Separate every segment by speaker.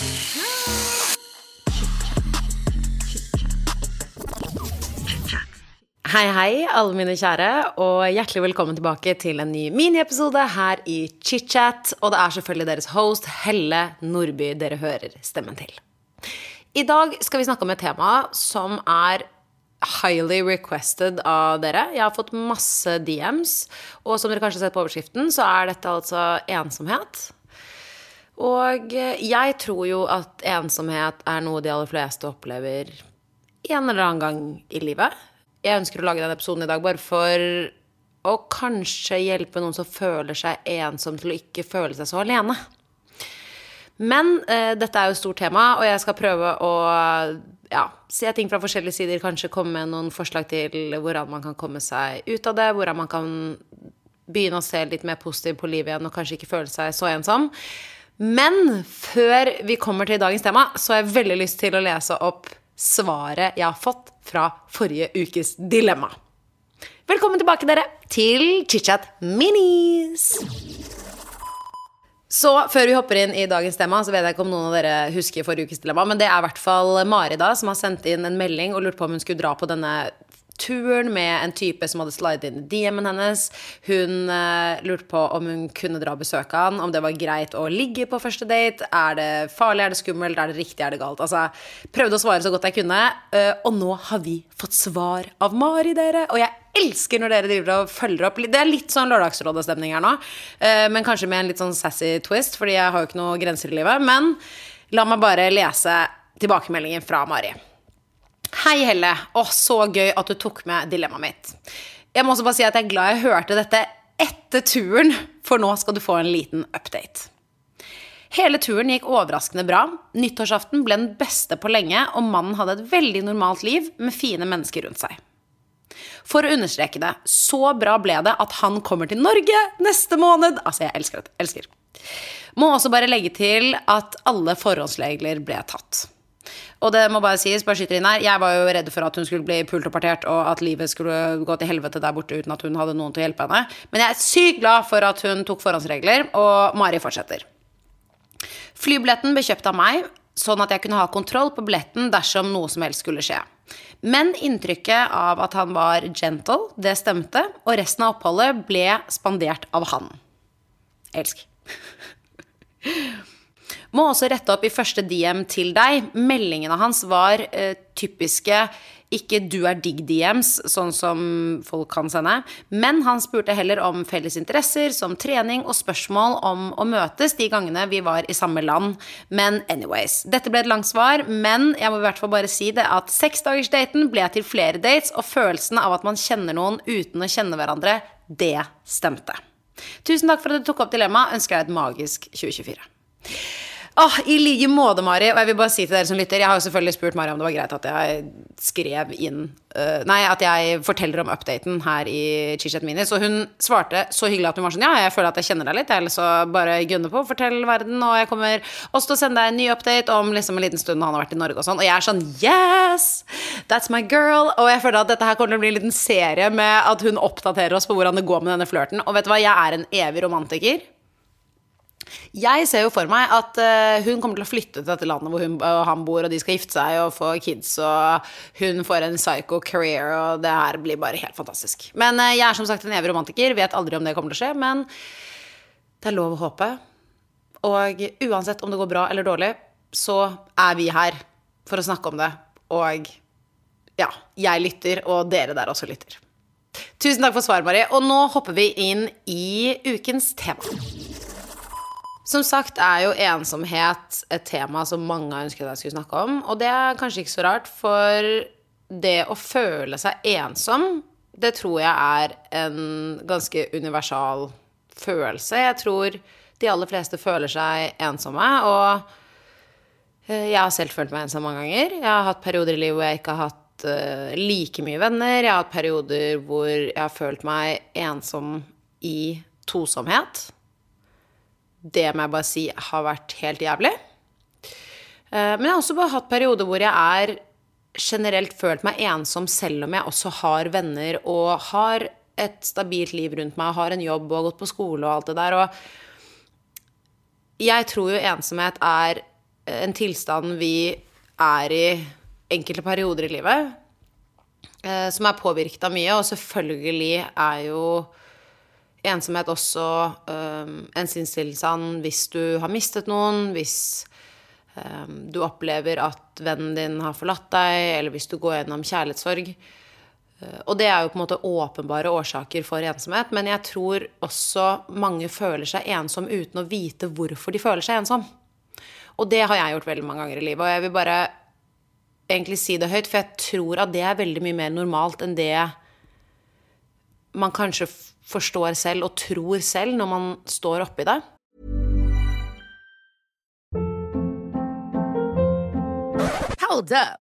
Speaker 1: Hei, hei, alle mine kjære, og hjertelig velkommen tilbake til en ny miniepisode her i ChitChat. Og det er selvfølgelig deres host Helle Nordby dere hører stemmen til. I dag skal vi snakke om et tema som er highly requested av dere. Jeg har fått masse DMs, og som dere kanskje har sett på overskriften, så er dette altså ensomhet. Og jeg tror jo at ensomhet er noe de aller fleste opplever en eller annen gang i livet jeg ønsker å lage denne episoden i dag bare for å kanskje hjelpe noen som føler seg ensom, til å ikke føle seg så alene. Men eh, dette er jo et stort tema, og jeg skal prøve å ja, se ting fra forskjellige sider. Kanskje komme med noen forslag til hvordan man kan komme seg ut av det. Hvordan man kan begynne å se litt mer positivt på livet igjen og kanskje ikke føle seg så ensom. Men før vi kommer til dagens tema, så har jeg veldig lyst til å lese opp svaret jeg har fått fra forrige ukes dilemma. Velkommen tilbake, dere, til ChitChat Minis. Så før vi hopper inn i dagens tema, så vet jeg ikke om noen av dere husker forrige ukes dilemma, men det er i hvert fall Mari da, som har sendt inn en melding og lurt på om hun skulle dra på denne turen med en type som hadde slidet inn i DM-en hennes. Hun uh, lurte på om hun kunne dra og besøke han, om det var greit å ligge på første date. Er det farlig, er det skummelt, er det riktig, er det galt? Altså, prøvde å svare så godt jeg kunne, uh, og nå har vi fått svar av Mari, dere. Og jeg elsker når dere driver og følger opp. Det er litt sånn Lørdagsrådet-stemning her nå, uh, men kanskje med en litt sånn sassy twist, fordi jeg har jo ikke noen grenser i livet. Men la meg bare lese tilbakemeldingen fra Mari. Hei, Helle. Å, så gøy at du tok med dilemmaet mitt. Jeg må også bare si at jeg er glad jeg hørte dette etter turen, for nå skal du få en liten update. Hele turen gikk overraskende bra. Nyttårsaften ble den beste på lenge, og mannen hadde et veldig normalt liv med fine mennesker rundt seg. For å understreke det, så bra ble det at han kommer til Norge neste måned. Altså, jeg elsker det. Elsker. Må også bare legge til at alle forholdsregler ble tatt. Og det må bare sies, bare skyter inn her, jeg var jo redd for at hun skulle bli pult og partert, og at livet skulle gå til helvete der borte uten at hun hadde noen til å hjelpe henne. Men jeg er sykt glad for at hun tok forhåndsregler, og Mari fortsetter. Flybilletten ble kjøpt av meg, sånn at jeg kunne ha kontroll på billetten dersom noe som helst skulle skje. Men inntrykket av at han var gentle, det stemte, og resten av oppholdet ble spandert av han. Elsk. Må også rette opp i første DM til deg. Meldingene hans var eh, typiske ikke 'du er digg'-DMs, sånn som folk kan sende. Men han spurte heller om felles interesser, som trening og spørsmål om å møtes de gangene vi var i samme land. Men anyways. Dette ble et langt svar, men jeg må i hvert fall bare si det at seksdagersdaten ble til flere dates, og følelsen av at man kjenner noen uten å kjenne hverandre, det stemte. Tusen takk for at du tok opp dilemmaet. Ønsker deg et magisk 2024. Oh, I like måte, Mari. Og jeg vil bare si til dere som lytter Jeg har jo selvfølgelig spurt Mari om det var greit at jeg skrev inn uh, Nei, at jeg forteller om updaten her i Chichet Mini. Så hun svarte så hyggelig at hun var sånn Ja, jeg føler at jeg kjenner deg litt. Jeg så bare gunne på, fortell verden. Og jeg kommer også til å sende deg en ny update om liksom en liten stund han har vært i Norge og sånn. Og jeg er sånn Yes! That's my girl. Og jeg føler at dette her kommer til å bli en liten serie med at hun oppdaterer oss på hvordan det går med denne flørten. Og vet du hva, jeg er en evig romantiker. Jeg ser jo for meg at uh, hun kommer til å flytte til dette landet hvor hun og han bor, og de skal gifte seg og få kids, og hun får en psycho career, og det her blir bare helt fantastisk. Men uh, jeg er som sagt en evig romantiker, vet aldri om det kommer til å skje, men det er lov å håpe. Og uansett om det går bra eller dårlig, så er vi her for å snakke om det. Og ja, jeg lytter, og dere der også lytter. Tusen takk for svaret, Marie. Og nå hopper vi inn i ukens tema. Som sagt er jo ensomhet et tema som mange har ønsket jeg skulle snakke om. Og det er kanskje ikke så rart, for det å føle seg ensom, det tror jeg er en ganske universal følelse. Jeg tror de aller fleste føler seg ensomme. Og eh, jeg har selv følt meg ensom mange ganger. Jeg har hatt perioder i livet hvor jeg ikke har hatt uh, like mye venner. Jeg har hatt perioder hvor jeg har følt meg ensom i tosomhet det må jeg bare si har vært helt jævlig. Eh, men jeg har også bare hatt perioder hvor jeg er generelt følt meg ensom, selv om jeg også har venner og har et stabilt liv rundt meg, har en jobb og har gått på skole og alt det der. Og jeg tror jo ensomhet er en tilstand vi er i enkelte perioder i livet, eh, som er påvirket av mye. Og selvfølgelig er jo ensomhet også um, en sinnstilstand hvis du har mistet noen, hvis um, du opplever at vennen din har forlatt deg, eller hvis du går gjennom kjærlighetssorg. Uh, og det er jo på en måte åpenbare årsaker for ensomhet, men jeg tror også mange føler seg ensom uten å vite hvorfor de føler seg ensom. Og det har jeg gjort veldig mange ganger i livet, og jeg vil bare egentlig si det høyt, for jeg tror at det er veldig mye mer normalt enn det man kanskje forstår selv og tror selv når man står oppi det.
Speaker 2: Hold up.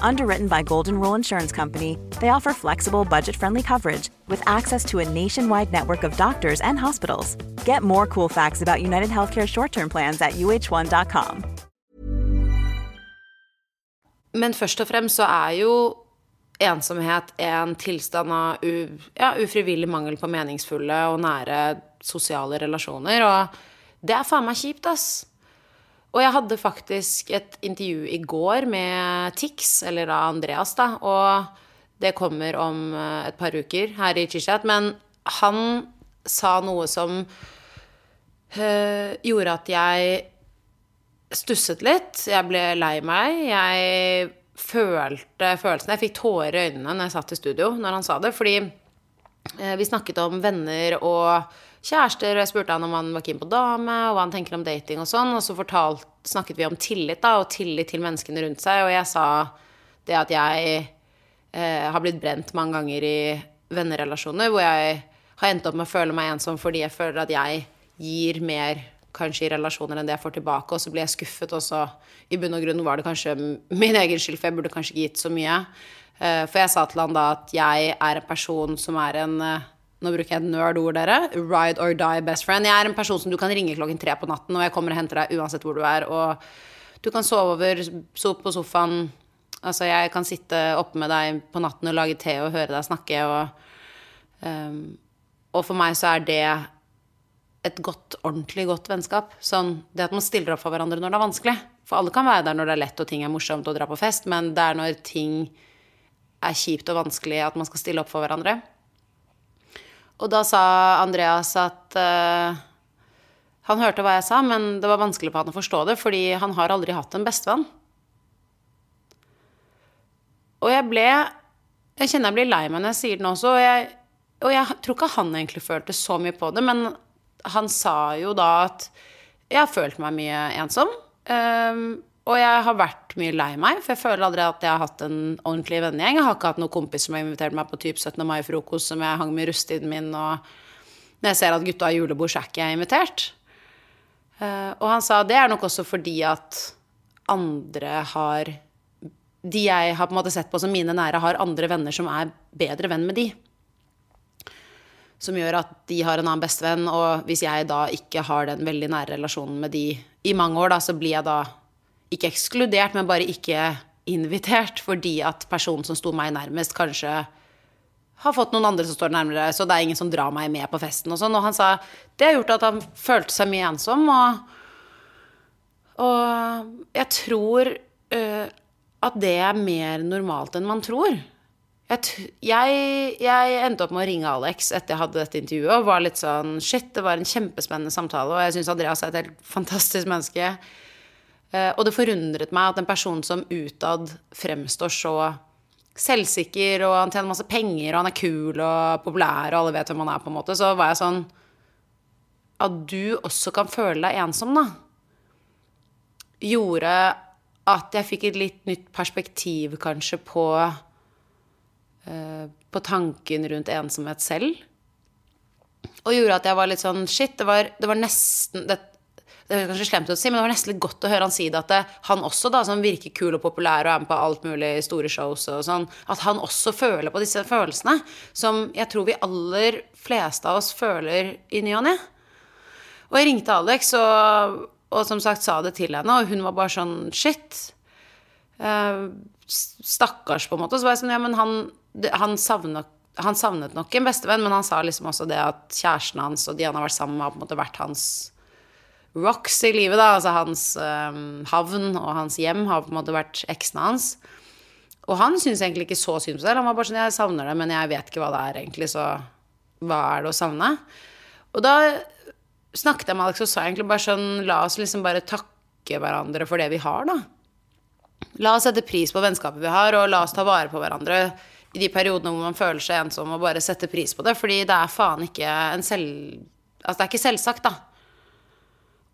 Speaker 3: Underwritten by Golden Rule Insurance Company, they offer flexible, budget-friendly coverage with access to a nationwide network of doctors and hospitals. Get more cool facts about United Healthcare short-term plans at uh1.com.
Speaker 1: Men først og fremst så er jo ensomhet en tilstand av ja, ufrivillig mangel på meningsfulle og nære sosiale relasjoner, og det er faen meg kjipt, ass. Og jeg hadde faktisk et intervju i går med Tix, eller da Andreas, da, og det kommer om eh, et par uker her i Chichat, men han sa noe som øh, gjorde at jeg stusset litt. Jeg ble lei meg. Jeg følte følelsen Jeg fikk tårer i øynene når jeg satt i studio når han sa det. Fordi øh, vi snakket om venner og kjærester, og jeg spurte han om han var keen på dame, og hva han tenker om dating og sånn. Og så fortalt, snakket vi om tillit, da, og tillit til menneskene rundt seg. Og jeg sa det at jeg eh, har blitt brent mange ganger i vennerelasjoner, hvor jeg har endt opp med å føle meg ensom fordi jeg føler at jeg gir mer kanskje i relasjoner enn det jeg får tilbake, og så blir jeg skuffet også. I bunn og grunn var det kanskje min egen skyld, for jeg burde kanskje ikke gitt så mye. Eh, for jeg sa til han da at jeg er en person som er en eh, Nå bruker jeg et nerd-ord, dere. Ride or die best friend. Jeg er en person som du kan ringe klokken tre på natten, og jeg kommer og henter deg uansett hvor du er. Og du kan sove over, sove på sofaen. Altså, jeg kan sitte oppe med deg på natten og lage te og høre deg snakke, og, um, og for meg så er det et godt, ordentlig godt vennskap. Sånn, det at man stiller opp for hverandre når det er vanskelig. For alle kan være der når det er lett og ting er morsomt å dra på fest, men det er når ting er kjipt og vanskelig at man skal stille opp for hverandre. Og da sa Andreas at uh, han hørte hva jeg sa, men det var vanskelig på han å forstå det, fordi han har aldri hatt en bestevenn. Og jeg ble Jeg kjenner jeg blir lei meg når jeg sier det nå også, og jeg, og jeg tror ikke han egentlig følte så mye på det, men han sa jo da at jeg har følt meg mye ensom. Um, og jeg har vært mye lei meg, for jeg føler aldri at jeg har hatt en ordentlig vennegjeng. Jeg har ikke hatt noen kompis som har invitert meg på typ 17. mai-frokost som jeg hang med i russetiden min, og når jeg ser at gutta har julebord, så er ikke jeg invitert. Uh, og han sa det er nok også fordi at andre har De jeg har på en måte sett på som mine nære, har andre venner som er bedre venn med de. Som gjør at de har en annen bestevenn, og hvis jeg da ikke har den veldig nære relasjonen med de i mange år, da, så blir jeg da ikke ekskludert, men bare ikke invitert fordi at personen som sto meg nærmest, kanskje har fått noen andre som står nærmere, så det er ingen som drar meg med på festen og sånn. Og han sa det har gjort at han følte seg mye ensom, og, og jeg tror uh, at det er mer normalt enn man tror. Jeg, jeg, endte opp med å ringe Alex etter jeg hadde dette intervjuet, og var litt sånn Shit, det var en kjempespennende samtale, og jeg syns Andreas er et helt fantastisk menneske. Eh, og det forundret meg at en person som utad fremstår så selvsikker, og han tjener masse penger, og han er kul og populær, og alle vet hvem han er, på en måte, så var jeg sånn At du også kan føle deg ensom, da, gjorde at jeg fikk et litt nytt perspektiv, kanskje, på eh, På tanken rundt ensomhet selv. Og gjorde at jeg var litt sånn Shit, det var, det var nesten det, det er kanskje slemt å si, men det var nesten litt godt å høre han si det. At det, han også, da, som virker kul og populær og er med på alt mulig store shows og sånn, at han også føler på disse følelsene. Som jeg tror vi aller fleste av oss føler i ny og ne. Og jeg ringte Alex og, og som sagt sa det til henne, og hun var bare sånn Shit. Uh, stakkars, på en måte. Så var jeg sånn Ja, men han, han savna han savnet nok en bestevenn, men han sa liksom også det at kjæresten hans og de han har vært sammen med, har på en måte vært hans rocks i livet, da. Altså hans eh, havn og hans hjem har på en måte vært eksene hans. Og han syntes egentlig ikke så synd på seg. Han var bare sånn Jeg savner det, men jeg vet ikke hva det er egentlig, så hva er det å savne? Og da snakket jeg med Alex og sa egentlig bare sånn La oss liksom bare takke hverandre for det vi har, da. La oss sette pris på vennskapet vi har, og la oss ta vare på hverandre i de periodene hvor man føler seg ensom, og bare sette pris på det. Fordi det er faen ikke en selv... Altså, det er ikke selvsagt, da.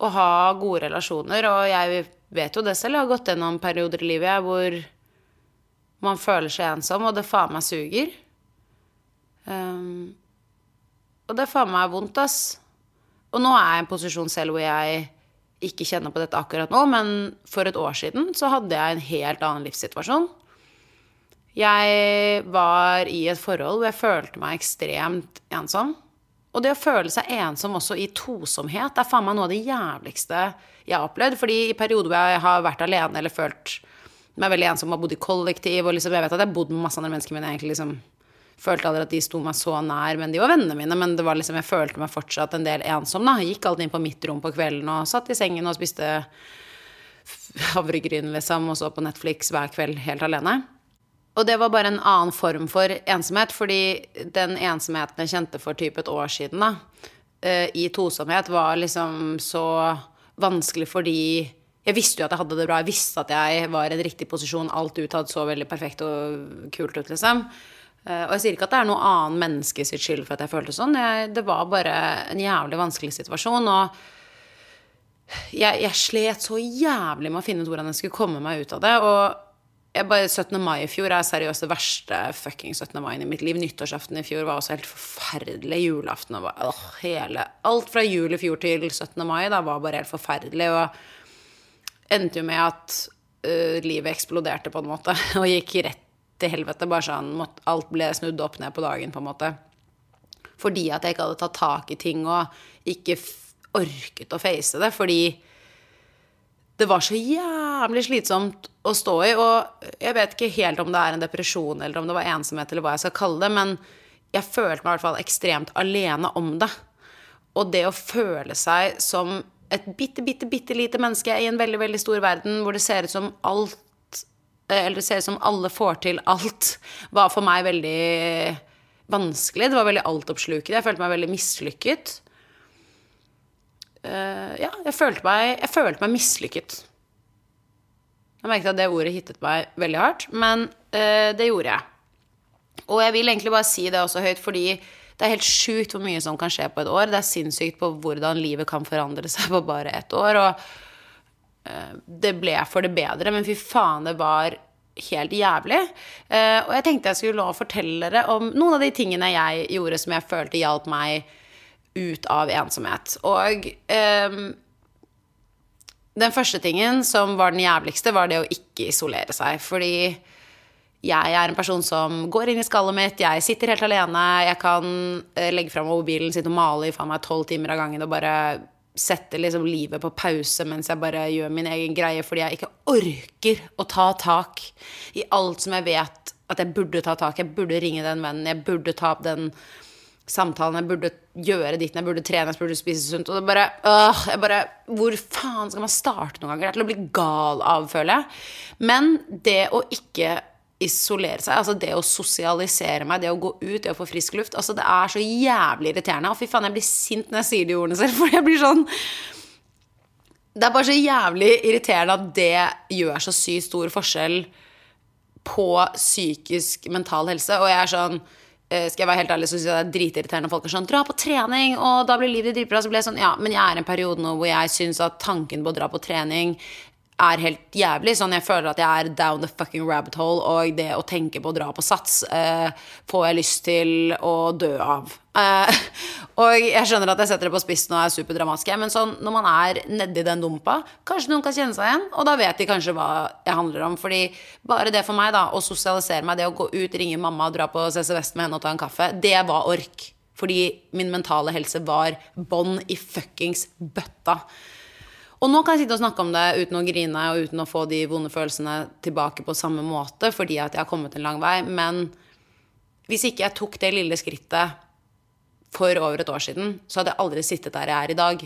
Speaker 1: Å ha gode relasjoner. Og jeg vet jo det selv, jeg har gått gjennom perioder i livet jeg, hvor man føler seg ensom, og det faen meg suger. Um, og det faen meg er vondt, ass. Og nå er jeg i en posisjon selv hvor jeg ikke kjenner på dette akkurat nå, men for et år siden så hadde jeg en helt annen livssituasjon. Jeg var i et forhold hvor jeg følte meg ekstremt ensom. Og det å føle seg ensom også i tosomhet er faen meg noe av det jævligste jeg har opplevd. Fordi i perioder hvor jeg har vært alene eller følt meg veldig ensom og bodd i kollektiv, og liksom, jeg vet at jeg har bodd med masse andre mennesker, men jeg egentlig liksom følte aldri at de sto meg så nær. Men de var vennene mine, men det var liksom, jeg følte meg fortsatt en del ensom. da. Jeg gikk alltid inn på mitt rom på kvelden og satt i sengen og spiste havregryn, liksom, og så på Netflix hver kveld helt alene. Og det var bare en annen form for ensomhet, fordi den ensomheten jeg kjente for type et år siden, da, eh, i tosomhet, var liksom så vanskelig fordi jeg visste jo at jeg hadde det bra, jeg visste at jeg var i en riktig posisjon, alt utad så veldig perfekt og kult ut, liksom. Eh, Og jeg sier ikke at det er noe annen menneske sitt skyld for at jeg følte sånn, jeg, det var bare en jævlig vanskelig situasjon, og jeg, jeg slet så jævlig med å finne ut hvordan jeg skulle komme meg ut av det. Og jeg bare 17. mai i fjor er seriøst det verste fucking 17. mai i mitt liv. Nyttårsaften i fjor var også helt forferdelig. Julaften og bare, åh, hele Alt fra jul i fjor til 17. mai da var bare helt forferdelig. Og endte jo med at uh, livet eksploderte på en måte og gikk rett til helvete. Bare sånn Alt ble snudd opp ned på dagen, på en måte. Fordi at jeg ikke hadde tatt tak i ting og ikke orket å face det. Fordi det var så jævlig slitsomt å stå i. Og jeg vet ikke helt om det er en depresjon eller om det var ensomhet eller hva jeg skal kalle det, men jeg følte meg i hvert fall ekstremt alene om det. Og det å føle seg som et bitte, bitte, bitte lite menneske i en veldig, veldig stor verden hvor det ser ut som alt Eller det ser ut som alle får til alt, var for meg veldig vanskelig. Det var veldig altoppslukende. Jeg følte meg veldig mislykket. Eh, ja, jeg følte meg, jeg meg mislykket. Jeg merket at det ordet hittet meg veldig hardt, men eh, det gjorde jeg. Og jeg vil egentlig bare si det også høyt, fordi det er helt sjukt hvor mye som kan skje på et år. Det er sinnssykt på hvordan livet kan forandre seg på bare ett år. Og eh, det ble for det bedre, men fy faen, det var helt jævlig. Uh, og jeg tenkte jeg skulle fortelle dere om noen av de tingene jeg gjorde som jeg følte hjalp meg ut av ensomhet. Og um, den første tingen som var den jævligste, var det å ikke isolere seg. Fordi jeg er en person som går inn i skallet mitt, jeg sitter helt alene, jeg kan legge legge meg mobilen, sitte og male i faen meg tolv timer av gangen og bare sette liksom livet på pause mens jeg bare gjør min egen greie, fordi jeg ikke orker å ta tak i alt som jeg vet at jeg burde ta tak, jeg burde ringe den vennen, jeg burde ta opp den samtalen, jeg burde gjøre ditten, jeg burde trene, jeg burde spise sunt. Og det bare, øh, jeg bare Hvor faen skal man starte noen ganger? Det er til å bli gal av, føler jeg. Men det å ikke isolere seg, altså det å sosialisere meg, det å gå ut, det å få frisk luft, altså det er så jævlig irriterende. Og fy faen, jeg blir sint når jeg sier de ordene selv, for jeg blir sånn Det er bare så jævlig irriterende at det gjør så sykt stor forskjell på psykisk mental helse. Og jeg er sånn skal jeg være helt ærlig, så syns jeg det er dritirriterende folk er sånn 'Dra på trening, og da blir livet ditt dritbra.' Så blir jeg sånn Ja, men jeg er i en periode nå hvor jeg syns at tanken på å dra på trening er helt jævlig. Sånn jeg føler at jeg er down the fucking rabbit hole, og det å tenke på å dra på sats eh, får jeg lyst til å dø av. Eh, og jeg skjønner at jeg setter det på spissen og er superdramatisk, men sånn, når man er nedi den dumpa, kanskje noen kan kjenne seg igjen, og da vet de kanskje hva jeg handler om. Fordi bare det for meg, da, å sosialisere meg, det å gå ut, ringe mamma, dra på CC Vest med henne og ta en kaffe, det var ork. Fordi min mentale helse var bånn i fuckings bøtta. Og nå kan jeg sitte og snakke om det uten å grine og uten å få de vonde følelsene tilbake på samme måte fordi at jeg har kommet en lang vei. Men hvis ikke jeg tok det lille skrittet for over et år siden, så hadde jeg aldri sittet der jeg er i dag.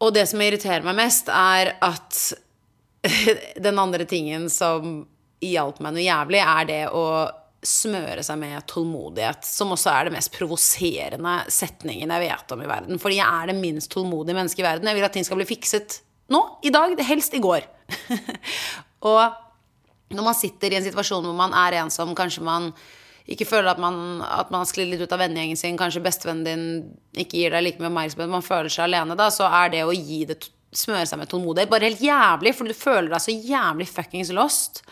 Speaker 1: Og det som irriterer meg mest, er at den andre tingen som hjalp meg noe jævlig, er det å smøre seg med tålmodighet, som også er det mest provoserende setningen jeg vet om i verden. Fordi jeg er det minst tålmodige mennesket i verden. Jeg vil at ting skal bli fikset nå, i dag, helst i går. og når man sitter i en situasjon hvor man er ensom, kanskje man ikke føler at man, at man sklir litt ut av vennegjengen sin, kanskje bestevennen din ikke gir deg like mye oppmerksomhet, man føler seg alene, da, så er det å gi det smøre seg med tålmodighet bare helt jævlig, for du føler deg så jævlig fuckings lost.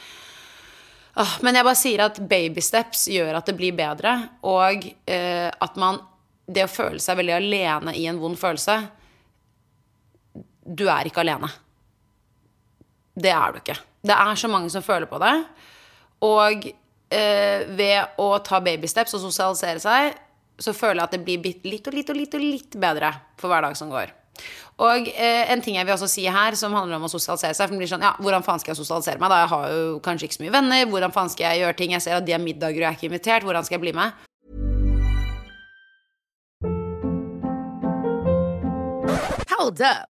Speaker 1: Men jeg bare sier at babysteps gjør at det blir bedre, og eh, at man Det å føle seg veldig alene i en vond følelse Du er ikke alene. Det er du ikke. Det er så mange som føler på det. Og eh, ved å ta babysteps og sosialisere seg, så føler jeg at det blir litt og litt og litt og litt bedre for hver dag som går. Og eh, en ting jeg vil også si her, som handler om å sosialisere seg. For det blir sånn, ja, Hvordan faen skal jeg sosialisere meg? da? Jeg har jo kanskje ikke så mye venner. Hvordan faen skal jeg gjøre ting? Jeg ser at de har middager og jeg er ikke invitert. Hvordan skal jeg bli med?
Speaker 2: Hold up.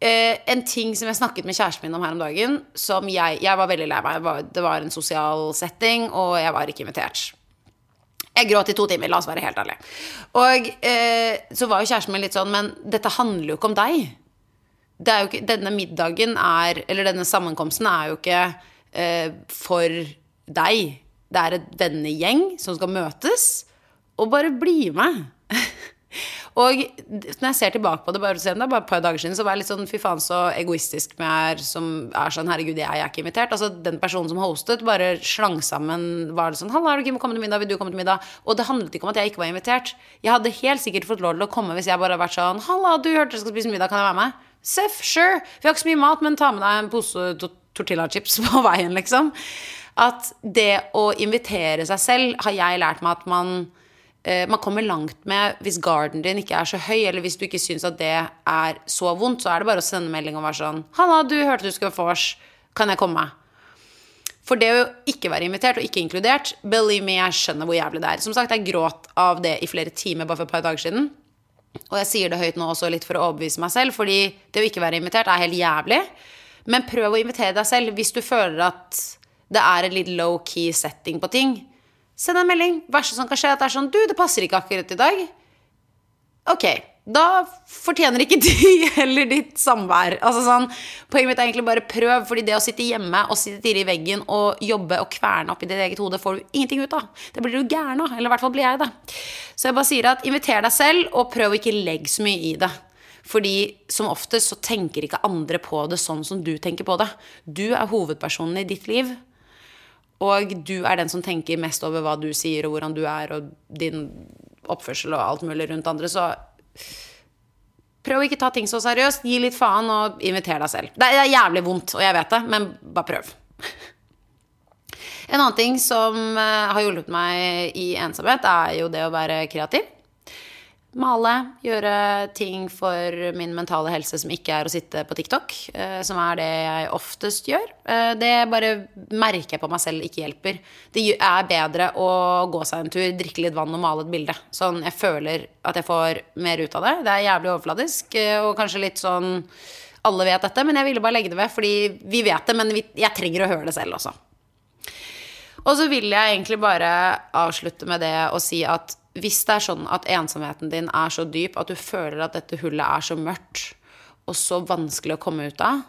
Speaker 1: Eh, en ting som jeg snakket med kjæresten min om her om dagen, som jeg, jeg var veldig lei meg var, Det var en sosial setting, og jeg var ikke invitert. Jeg gråt i to timer, la oss være helt ærlige. Og eh, så var jo kjæresten min litt sånn Men dette handler jo ikke om deg. Det er jo ikke, denne middagen er Eller denne sammenkomsten er jo ikke eh, for deg. Det er et vennegjeng som skal møtes, og bare bli med. Og når jeg ser tilbake på det, bare, er bare et par dager siden, så var jeg litt sånn fy faen så egoistisk med jeg som er sånn herregud, jeg er ikke invitert. Altså den personen som hostet, bare slang sammen var det sånn Halla, har du ikke kommet til middag? Vil du komme til middag? Og det handlet ikke om at jeg ikke var invitert. Jeg hadde helt sikkert fått lov til å komme hvis jeg bare hadde vært sånn Halla, du hørte jeg skal spise middag, kan jeg være med? Seff, sure. Vi har ikke så mye mat, men ta med deg en pose tortillachips på veien, liksom. At det å invitere seg selv har jeg lært meg at man man kommer langt med hvis garden din ikke er så høy, eller hvis du ikke syns at det er så vondt, så er det bare å sende melding og være sånn 'Halla, du hørte du skulle få vors. Kan jeg komme?' For det å ikke være invitert og ikke inkludert, believe me, jeg skjønner hvor jævlig det er. Som sagt, jeg gråt av det i flere timer bare for et par dager siden. Og jeg sier det høyt nå også litt for å overbevise meg selv, fordi det å ikke være invitert er helt jævlig. Men prøv å invitere deg selv hvis du føler at det er en litt low-key setting på ting. Send en melding. Verste som kan skje, at det er sånn Du, det passer ikke akkurat i dag. Ok, da fortjener ikke de heller ditt samvær. Altså sånn, Poenget mitt er egentlig bare prøv, fordi det å sitte hjemme og sitte tidlig i veggen og jobbe og kverne opp i ditt eget hode, får du ingenting ut av. Det blir du gæren av. Eller i hvert fall blir jeg det. Så jeg bare sier at inviter deg selv, og prøv å ikke legge så mye i det. Fordi som oftest så tenker ikke andre på det sånn som du tenker på det. Du er hovedpersonen i ditt liv. Og du er den som tenker mest over hva du sier, og hvordan du er, og din oppførsel og alt mulig rundt andre. Så prøv å ikke ta ting så seriøst. Gi litt faen, og inviter deg selv. Det er jævlig vondt, og jeg vet det, men bare prøv. En annen ting som eh, har hjulpet meg i ensomhet, er jo det å være kreativ. Male, gjøre ting for min mentale helse som ikke er å sitte på TikTok. eh, Som er det jeg oftest gjør. Eh, Det bare merker jeg på meg selv ikke hjelper. Det er bedre å gå seg en tur, drikke litt vann og male et bilde. Sånn jeg føler at jeg får mer ut av det. Det er jævlig overfladisk eh, og kanskje litt sånn Alle vet dette, men jeg ville bare legge det ved, fordi vi vet det, men jeg trenger å høre det selv også. Og så vil jeg egentlig bare avslutte med det og si at hvis det er sånn at ensomheten din er så dyp at du føler at dette hullet er så mørkt og så vanskelig å komme ut av,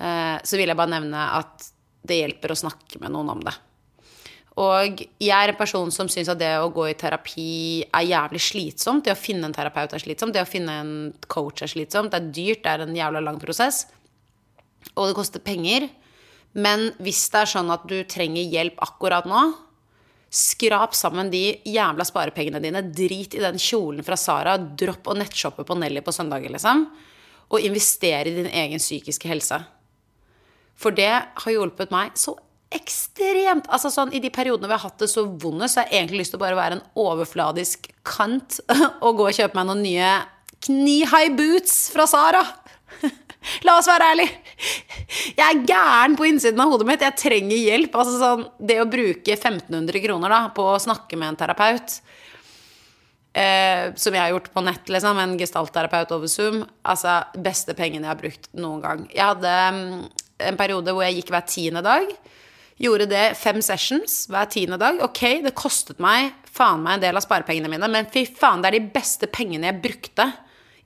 Speaker 1: eh, så vil jeg bare nevne at det hjelper å snakke med noen om det. Og jeg er en person som syns at det å gå i terapi er jævlig slitsomt. Det å finne en terapeut er slitsomt. Det å finne en coach er slitsomt. Det er dyrt, det er en jævla lang prosess. Og det koster penger. Men hvis det er sånn at du trenger hjelp akkurat nå, skrap sammen de jævla sparepengene dine. Drit i den kjolen fra Sara. Dropp å nettshoppe på Nelly på søndager, liksom. Og invester i din egen psykiske helse. For det har hjulpet meg så ekstremt. Altså sånn, I de periodene vi har hatt det så vonde, så har jeg egentlig lyst til å bare være en overfladisk kant og gå og kjøpe meg noen nye knee-high boots fra Sara. La oss være ærlige. Jeg er gæren på innsiden av hodet mitt. Jeg trenger hjelp. Altså sånn, det å bruke 1500 kroner da, på å snakke med en terapeut, eh, som jeg har gjort på nett, liksom, en gestaltterapeut over Zoom, altså beste pengene jeg har brukt noen gang. Jeg hadde mm, en periode hvor jeg gikk hver tiende dag. Gjorde det fem sessions hver tiende dag. Ok, det kostet meg faen meg en del av sparepengene mine, men fy faen, det er de beste pengene jeg brukte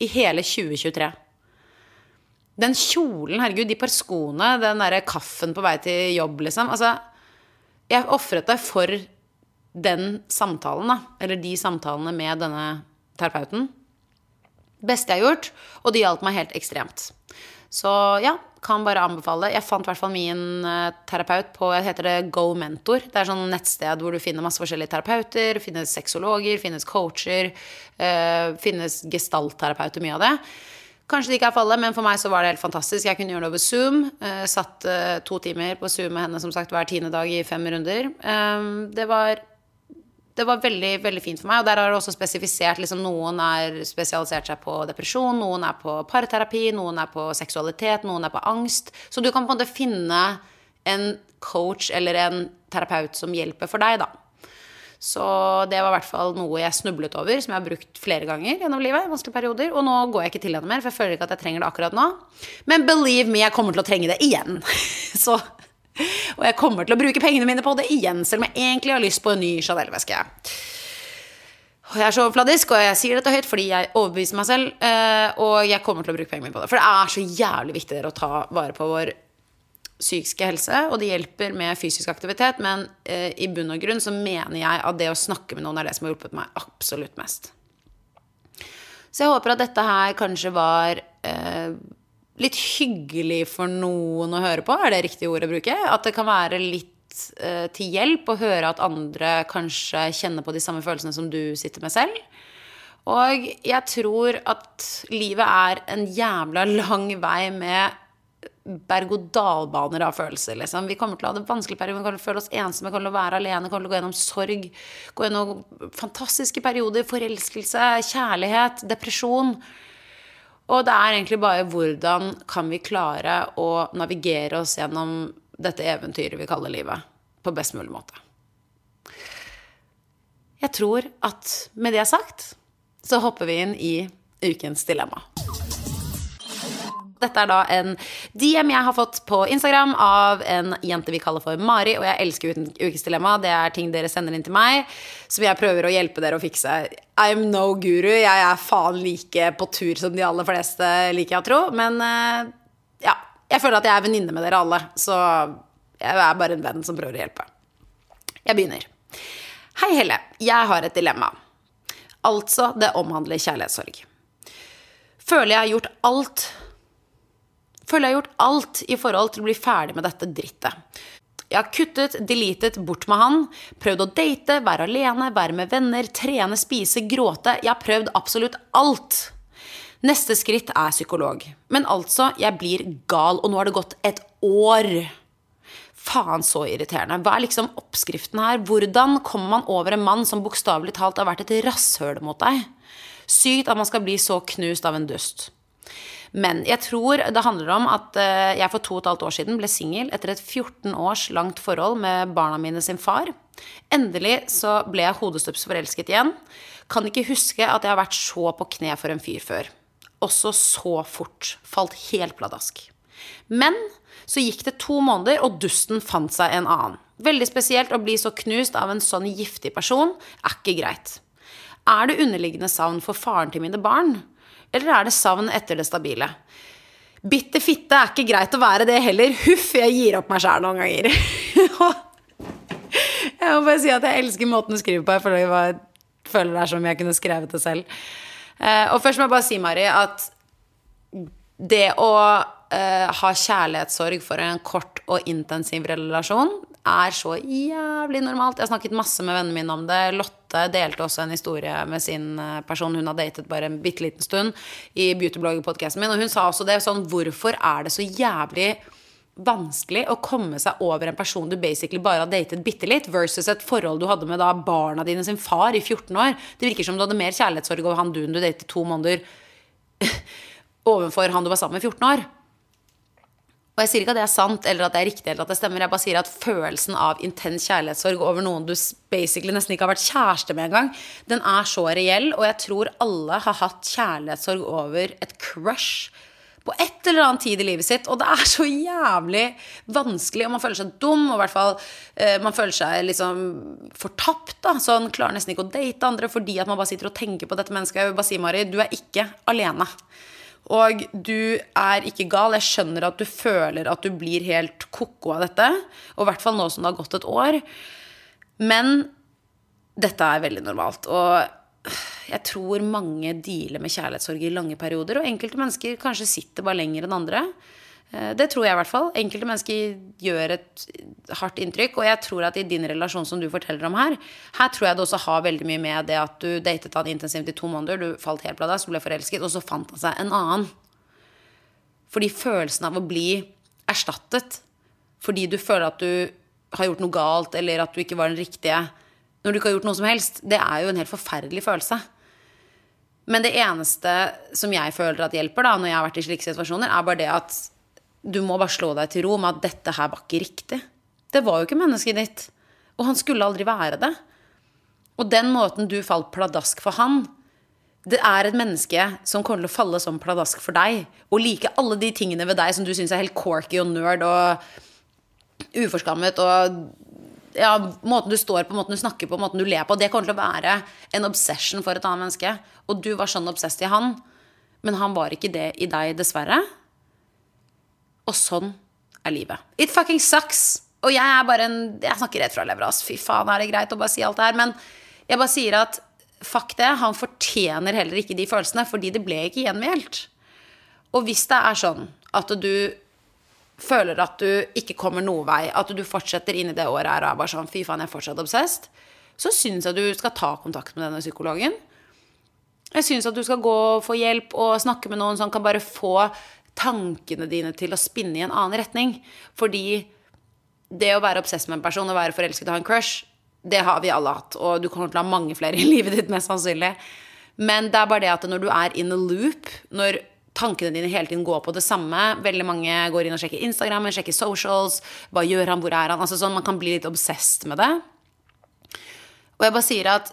Speaker 1: i hele 2023. Den kjolen, herregud, de par skoene, den derre kaffen på vei til jobb, liksom. Altså, jeg ofret deg for den samtalen, da. Eller de samtalene med denne terapeuten. Beste jeg har gjort, og det hjalp meg helt ekstremt. Så ja, kan bare anbefale. Jeg fant i hvert fall min eh, terapeut på jeg heter det Go Mentor. Det er sånn nettsted hvor du finner masse forskjellige terapeuter. Finnes sexologer, finnes coacher, øh, finnes gestaltterapeuter, mye av det. Kanskje det ikke er fallet, men for meg så var det helt fantastisk. Jeg kunne gjøre det over Zoom. Eh, satt eh, to timer på Zoom med henne som sagt hver tiende dag i fem runder. Eh, det var det var veldig veldig fint for meg. Og der har det også spesifisert liksom, Noen er spesialisert seg på depresjon, noen er på parterapi, noen er på seksualitet, noen er på angst. Så du kan på en måte finne en coach eller en terapeut som hjelper for deg, da. Så det var i hvert fall noe jeg snublet over, som jeg har brukt flere ganger gjennom livet. i vanskelige perioder, Og nå går jeg ikke til henne mer, for jeg føler ikke at jeg trenger det akkurat nå. Men believe me, jeg kommer til å trenge det igjen. Så og jeg kommer til å bruke pengene mine på det igjen, selv om jeg egentlig har lyst på en ny Chanel-veske. Og jeg er så overfladisk, og jeg sier dette høyt fordi jeg overbeviser meg selv. eh, Og jeg kommer til å bruke pengene mine på det. For det er så jævlig viktig dere å ta vare på vår psykiske helse, og det hjelper med fysisk aktivitet, men eh, i bunn og grunn så mener jeg at det å snakke med noen er det som har hjulpet meg absolutt mest. Så jeg håper at dette her kanskje var eh, litt hyggelig for noen å høre på, er det riktig ord å bruke? At det kan være litt eh, til hjelp å høre at andre kanskje kjenner på de samme følelsene som du sitter med selv. Og jeg tror at livet er en jævla lang vei med berg-og-dal-baner av følelser. Liksom. Vi kommer til å ha det vanskelig perioder, vi kommer til å føle oss ensomme, vi kommer til å være alene, vi kommer til å gå gjennom sorg, gå gjennom fantastiske perioder, forelskelse, kjærlighet, depresjon. Og det er egentlig bare hvordan kan vi klare å navigere oss gjennom dette eventyret vi kaller livet, på best mulig måte. Jeg tror at med det sagt, så hopper vi inn i ukens dilemma. Dette er da en DM jeg har fått på Instagram av en jente vi kaller for Mari. Og jeg elsker Ukens dilemma. Det er ting dere sender inn til meg, som jeg prøver å hjelpe dere å fikse. I'm no guru. Jeg er faen like på tur som de aller fleste liker jeg å tro. Men eh, ja, jeg føler at jeg er venninne med dere alle. Så jeg er bare en venn som prøver å hjelpe. Jeg begynner. Hei, Helle. Jeg har et dilemma. Altså, det omhandler kjærlighetssorg. Føler jeg har gjort alt Føler jeg har gjort alt i forhold til å bli ferdig med dette drittet. Jeg har kuttet, deletet bort med han, prøvd å date, være alene, være med venner, trene, spise, gråte. Jeg har prøvd absolutt alt. Neste skritt er psykolog. Men altså, jeg blir gal, og nå har det gått et år. Faen, så irriterende. Hva er liksom oppskriften her? Hvordan kommer man over en mann som bokstavelig talt har vært et rasshøl mot deg? Sykt at man skal bli så knust av en dust. Men jeg tror det handler om at eh, jeg for to og et halvt år siden ble singel etter et 14 års langt forhold med barna mine sin far. Endelig så ble jeg hodestups forelsket igjen. Kan ikke huske at jeg har vært så på kne for en fyr før. Også så fort. Falt helt pladask. Men så gikk det to måneder, og dusten fant seg en annen. Veldig spesielt å bli så knust av en sånn giftig person er ikke greit. Er det underliggende savn for faren til mine barn? Eller er det savn etter det stabile? Bitter fitte er ikke greit å være det heller. Huff, jeg gir opp meg sjæl noen ganger. jeg må bare si at jeg elsker måten du skriver på. Jeg føler, jeg føler det er som jeg kunne skrevet det selv. Eh, og først må jeg bare si, Mari, at det å uh, ha kjærlighetssorg for en kort og intensiv relasjon er så jævlig normalt. Jeg har snakket masse med vennene mine om det. Lotte delte også en historie med sin eh, person hun har datet bare en bitte liten stund, i beautyblogger-podkasten min. Og hun sa også det sånn Hvorfor er det så jævlig vanskelig å komme seg over en person du basically bare har datet bitte litt, versus et forhold du hadde med da barna dine sin far i 14 år? Det virker som du hadde mer kjærlighetssorg over han duden du datet to måneder overfor han du var sammen med 14 år. Og jeg sier ikke at det er sant eller at det er riktig eller at det stemmer. Jeg bare sier at følelsen av intens kjærlighetssorg over noen du basically nesten ikke har vært kjæreste med engang, den er så reell. Og jeg tror alle har hatt kjærlighetssorg over et crush på et eller annet tid i livet sitt. Og det er så jævlig vanskelig, og man føler seg dum. Og i hvert fall eh, man føler seg liksom fortapt. da, Sånn klarer nesten ikke å date andre fordi at man bare sitter og tenker på dette mennesket. Jeg vil bare si, Mari, du er ikke alene. Og du er ikke gal. Jeg skjønner at du føler at du blir helt ko-ko av dette. Og i hvert fall nå som det har gått et år. Men dette er veldig normalt. Og jeg tror mange dealer med kjærlighetssorg i lange perioder. Og enkelte mennesker kanskje sitter bare lenger enn andre. Eh, det tror jeg i hvert fall. Enkelte mennesker gjør et hardt inntrykk. Og jeg tror at i din relasjon som du forteller om her, her tror jeg det også har veldig mye med det at du datet han intensivt i to måneder, du falt helt pladask, ble forelsket, og så fant han seg en annen. Fordi følelsen av å bli erstattet fordi du føler at du har gjort noe galt, eller at du ikke var den riktige når du ikke har gjort noe som helst, det er jo en helt forferdelig følelse. Men det eneste som jeg føler at hjelper da, når jeg har vært i slike situasjoner, er bare det at du må bare slå deg til ro med at dette her var ikke riktig. Det var jo ikke mennesket ditt. Og han skulle aldri være det. Og den måten du falt pladask for han, det er et menneske som kommer til å falle som pladask for deg. Og like alle de tingene ved deg som du syns er helt corky og nerd og uforskammet. Og ja, måten du står på, måten du snakker på, måten du ler på. Det kommer til å være en obsession for et annet menneske. Og du var sånn obsessed i han. Men han var ikke det i deg, dessverre. Og sånn er livet. It fucking sucks. Og jeg er bare en Jeg snakker rett fra levra. Fy faen, er det greit å bare si alt det her? Men jeg bare sier at fuck det. Han fortjener heller ikke de følelsene, fordi det ble ikke gjengjeldt. Og hvis det er sånn at du føler at du ikke kommer noe vei, at du fortsetter inn i det året her og er bare sånn fy faen, jeg er fortsatt obsessed, så syns jeg du skal ta kontakt med denne psykologen. Jeg syns at du skal gå og få hjelp og snakke med noen som kan bare få tankene dine til å spinne i en annen retning. Fordi det å være obsess med en person og være forelsket og ha en crush, det har vi alle hatt. Og du kommer til å ha mange flere i livet ditt, mest sannsynlig. Men det er bare det at når du er in a loop, når tankene dine hele tiden går på det samme. Veldig mange går inn og sjekker Instagram, sjekker socials. Hva gjør han, hvor er han? Altså sånn, Man kan bli litt obsessed med det. Og jeg bare sier at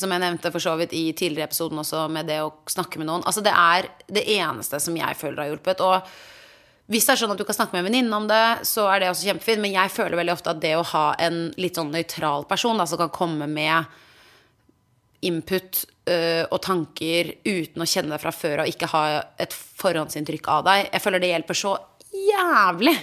Speaker 1: som jeg nevnte for så vidt i tidligere episoden også, med det å snakke med noen. Altså Det er det eneste som jeg føler har hjulpet. Og hvis det er sånn at du kan snakke med en venninne om det, så er det også kjempefint. Men jeg føler veldig ofte at det å ha en litt sånn nøytral person da, som kan komme med input øh, og tanker uten å kjenne deg fra før og ikke ha et forhåndsinntrykk av deg, jeg føler det hjelper så jævlig.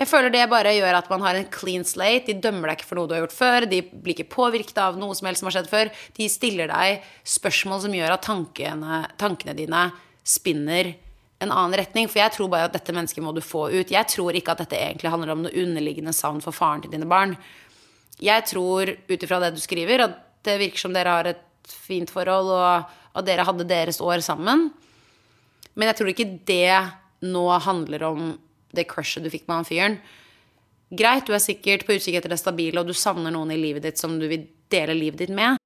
Speaker 1: Jeg føler det bare gjør at man har en clean slate. De dømmer deg ikke for noe du har gjort før. De blir ikke påvirket av noe som helst som har skjedd før. De stiller deg spørsmål som gjør at tankene, tankene dine spinner en annen retning. For jeg tror bare at dette mennesket må du få ut. Jeg tror ikke at dette egentlig handler om noe underliggende savn for faren til dine barn. Jeg tror, ut ifra det du skriver, at det virker som dere har et fint forhold, og at dere hadde deres år sammen. Men jeg tror ikke det nå handler om det crushet du fikk med han fyren. Greit, du er sikkert på utkikk etter det stabile, og du savner noen i livet ditt som du vil dele livet ditt med.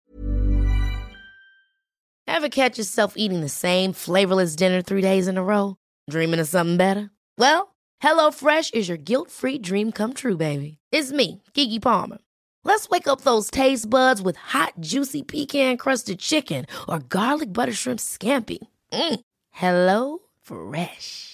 Speaker 2: Ever catch yourself eating the same flavorless dinner three days in a row? Dreaming of something better? Well, HelloFresh is your guilt-free dream come true, baby. It's me, Kiki Palmer. Let's wake up those taste buds with hot, juicy pecan-crusted chicken or garlic butter shrimp scampi. Mm. Hello Fresh.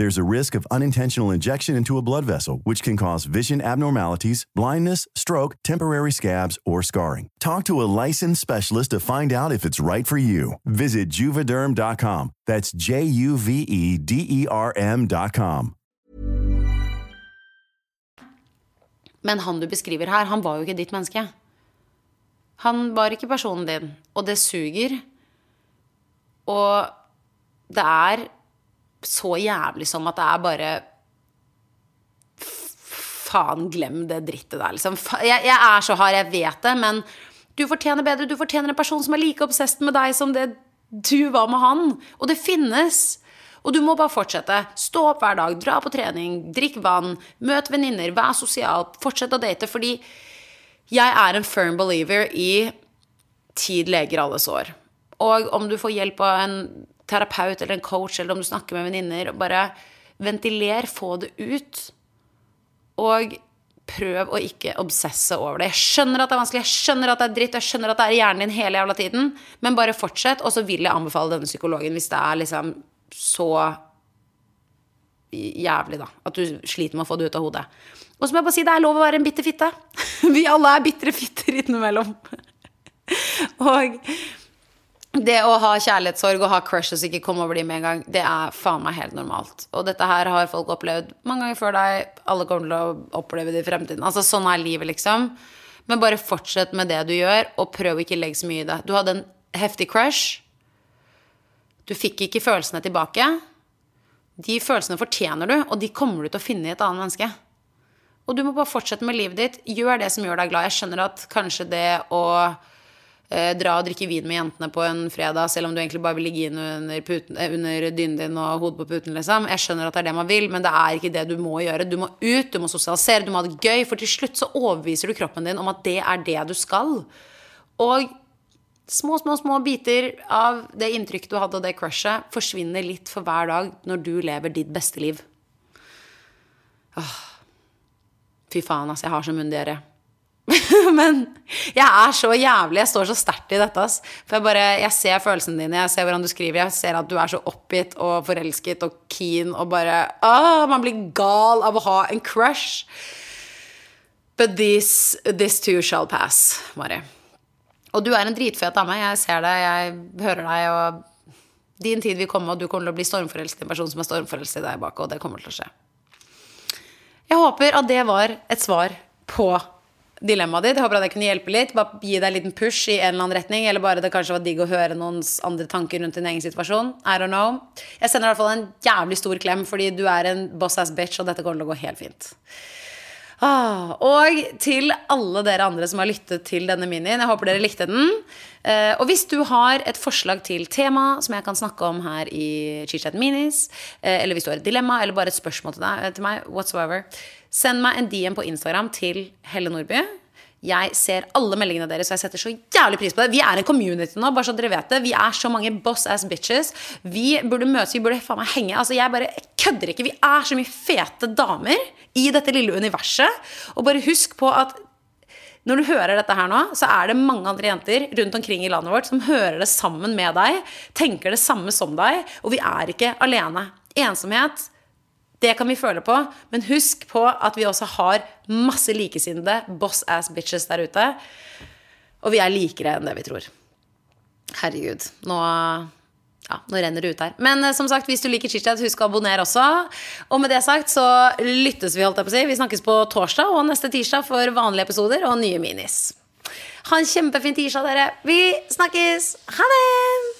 Speaker 4: There's a risk of unintentional injection into a blood vessel, which can cause vision abnormalities, blindness, stroke, temporary scabs, or scarring. Talk to a licensed specialist to find out if it's right for you. Visit juvederm.com. That's J U V E D E R M.com.
Speaker 1: Men han du beskriver her, han var jo ikke ditt menneske. Han var ikke personen din, og det suger. Og det er så jævlig som at det er bare Faen, glem det drittet der, liksom. Jeg, jeg er så hard, jeg vet det, men du fortjener bedre. Du fortjener en person som er like obsessed med deg som det du var med han. Og det finnes. Og du må bare fortsette. Stå opp hver dag, dra på trening, drikk vann, møt venninner, vær sosial, fortsett å date. Fordi jeg er en firm believer i tid leger alle sår. Og om du får hjelp av en terapeut eller en coach, eller om du snakker med venninner, bare ventiler, få det ut. Og prøv å ikke obsesse over det. Jeg skjønner at det er vanskelig, jeg skjønner at det er dritt, jeg skjønner at det er i hjernen din hele jævla tiden, men bare fortsett. Og så vil jeg anbefale denne psykologen hvis det er liksom så jævlig, da. At du sliter med å få det ut av hodet. Og så må jeg bare si det er lov å være en bitter fitte. Vi alle er bitre fitter innimellom. Og det å ha kjærlighetssorg og ha crushes ikke komme over dem med en gang, det er faen meg helt normalt. Og dette her har folk opplevd mange ganger før deg. Alle kommer til å oppleve det i fremtiden. Altså Sånn er livet, liksom. Men bare fortsett med det du gjør, og prøv ikke å legge så mye i det. Du hadde en heftig crush. Du fikk ikke følelsene tilbake. De følelsene fortjener du, og de kommer du til å finne i et annet menneske. Og du må bare fortsette med livet ditt. Gjør det som gjør deg glad. Jeg skjønner at kanskje det å eh, dra og drikke vin med jentene på en fredag, selv om du egentlig bare vil ligge inn under, puten, eh, under dynen din og hodet på puten, liksom. Jeg skjønner at det er det man vil, men det er ikke det du må gjøre. Du må ut, du må sosialisere, du må ha det gøy, for til slutt så overbeviser du kroppen din om at det er det du skal. Og små, små, små biter av det inntrykket du hadde av det crushet, forsvinner litt for hver dag når du lever ditt beste liv. Åh. Fy faen, altså. Jeg har så munndiaré. Men jeg er så jævlig. Jeg står så sterkt i dette. Ass. For jeg bare, jeg ser følelsene dine, jeg ser hvordan du skriver, jeg ser at du er så oppgitt og forelsket og keen og bare Åh, Man blir gal av å ha en crush. But this, this too shall pass, Mari. Og du er en dritfet dame. Jeg ser deg, jeg hører deg, og din tid vil komme, og du kommer til å bli stormforelsket i en person som er stormforelsket i deg bak, og det kommer til å skje. Jeg håper at det var et svar på dilemmaet ditt. Håper at jeg kunne hjelpe litt. Bare gi deg en liten push i en eller annen retning. Eller bare det kanskje var digg å høre noens andre tanker rundt din egen situasjon. I don't know. Jeg sender i hvert fall en jævlig stor klem, fordi du er en boss ass bitch, og dette kommer til å gå helt fint. Ah, og til alle dere andre som har lyttet til denne minien. Jeg håper dere likte den. Eh, og hvis du har et forslag til tema som jeg kan snakke om her i Chitchat Minis, eh, eller hvis du har et dilemma eller bare et spørsmål til, deg, til meg, whatsoever, send meg en DM på Instagram til Helle Nordby. Jeg ser alle meldingene deres, og jeg setter så jævlig pris på det. Vi er en community nå, bare så dere vet det. Vi er så mange boss ass bitches. Vi burde møtes, vi burde faen meg henge. Altså, jeg bare kødder ikke. Vi er så mye fete damer i dette lille universet. Og bare husk på at når du hører dette her nå, så er det mange andre jenter rundt omkring i landet vårt som hører det sammen med deg, tenker det samme som deg, og vi er ikke alene. Ensomhet det kan vi føle på, men husk på at vi også har masse likesinnede boss ass bitches der ute. Og vi er likere enn det vi tror. Herregud. Nå, ja, nå renner det ut her. Men eh, som sagt, hvis du liker chit-chat, husk å abonnere også. Og med det sagt så lyttes vi, holdt jeg på å si. Vi snakkes på torsdag og neste tirsdag for vanlige episoder og nye minis. Ha en kjempefin tirsdag, dere. Vi snakkes. Ha det!